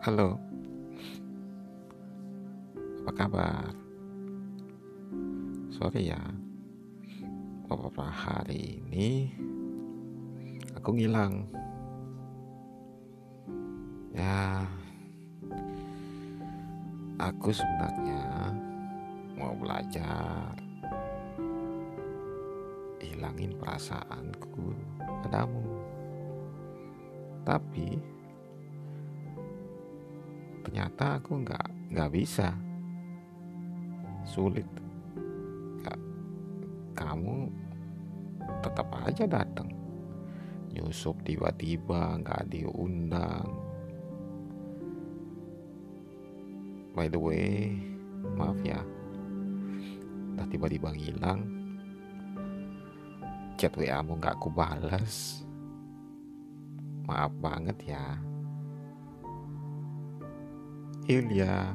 Halo, apa kabar? Sorry ya, beberapa hari ini aku ngilang. Ya, aku sebenarnya mau belajar hilangin perasaanku padamu. Tapi ternyata aku nggak nggak bisa. Sulit. Gak, kamu tetap aja datang nyusup tiba-tiba nggak diundang. By the way maaf ya. Udah tiba-tiba ngilang. Chat WA mu nggak aku balas maaf banget ya Ilya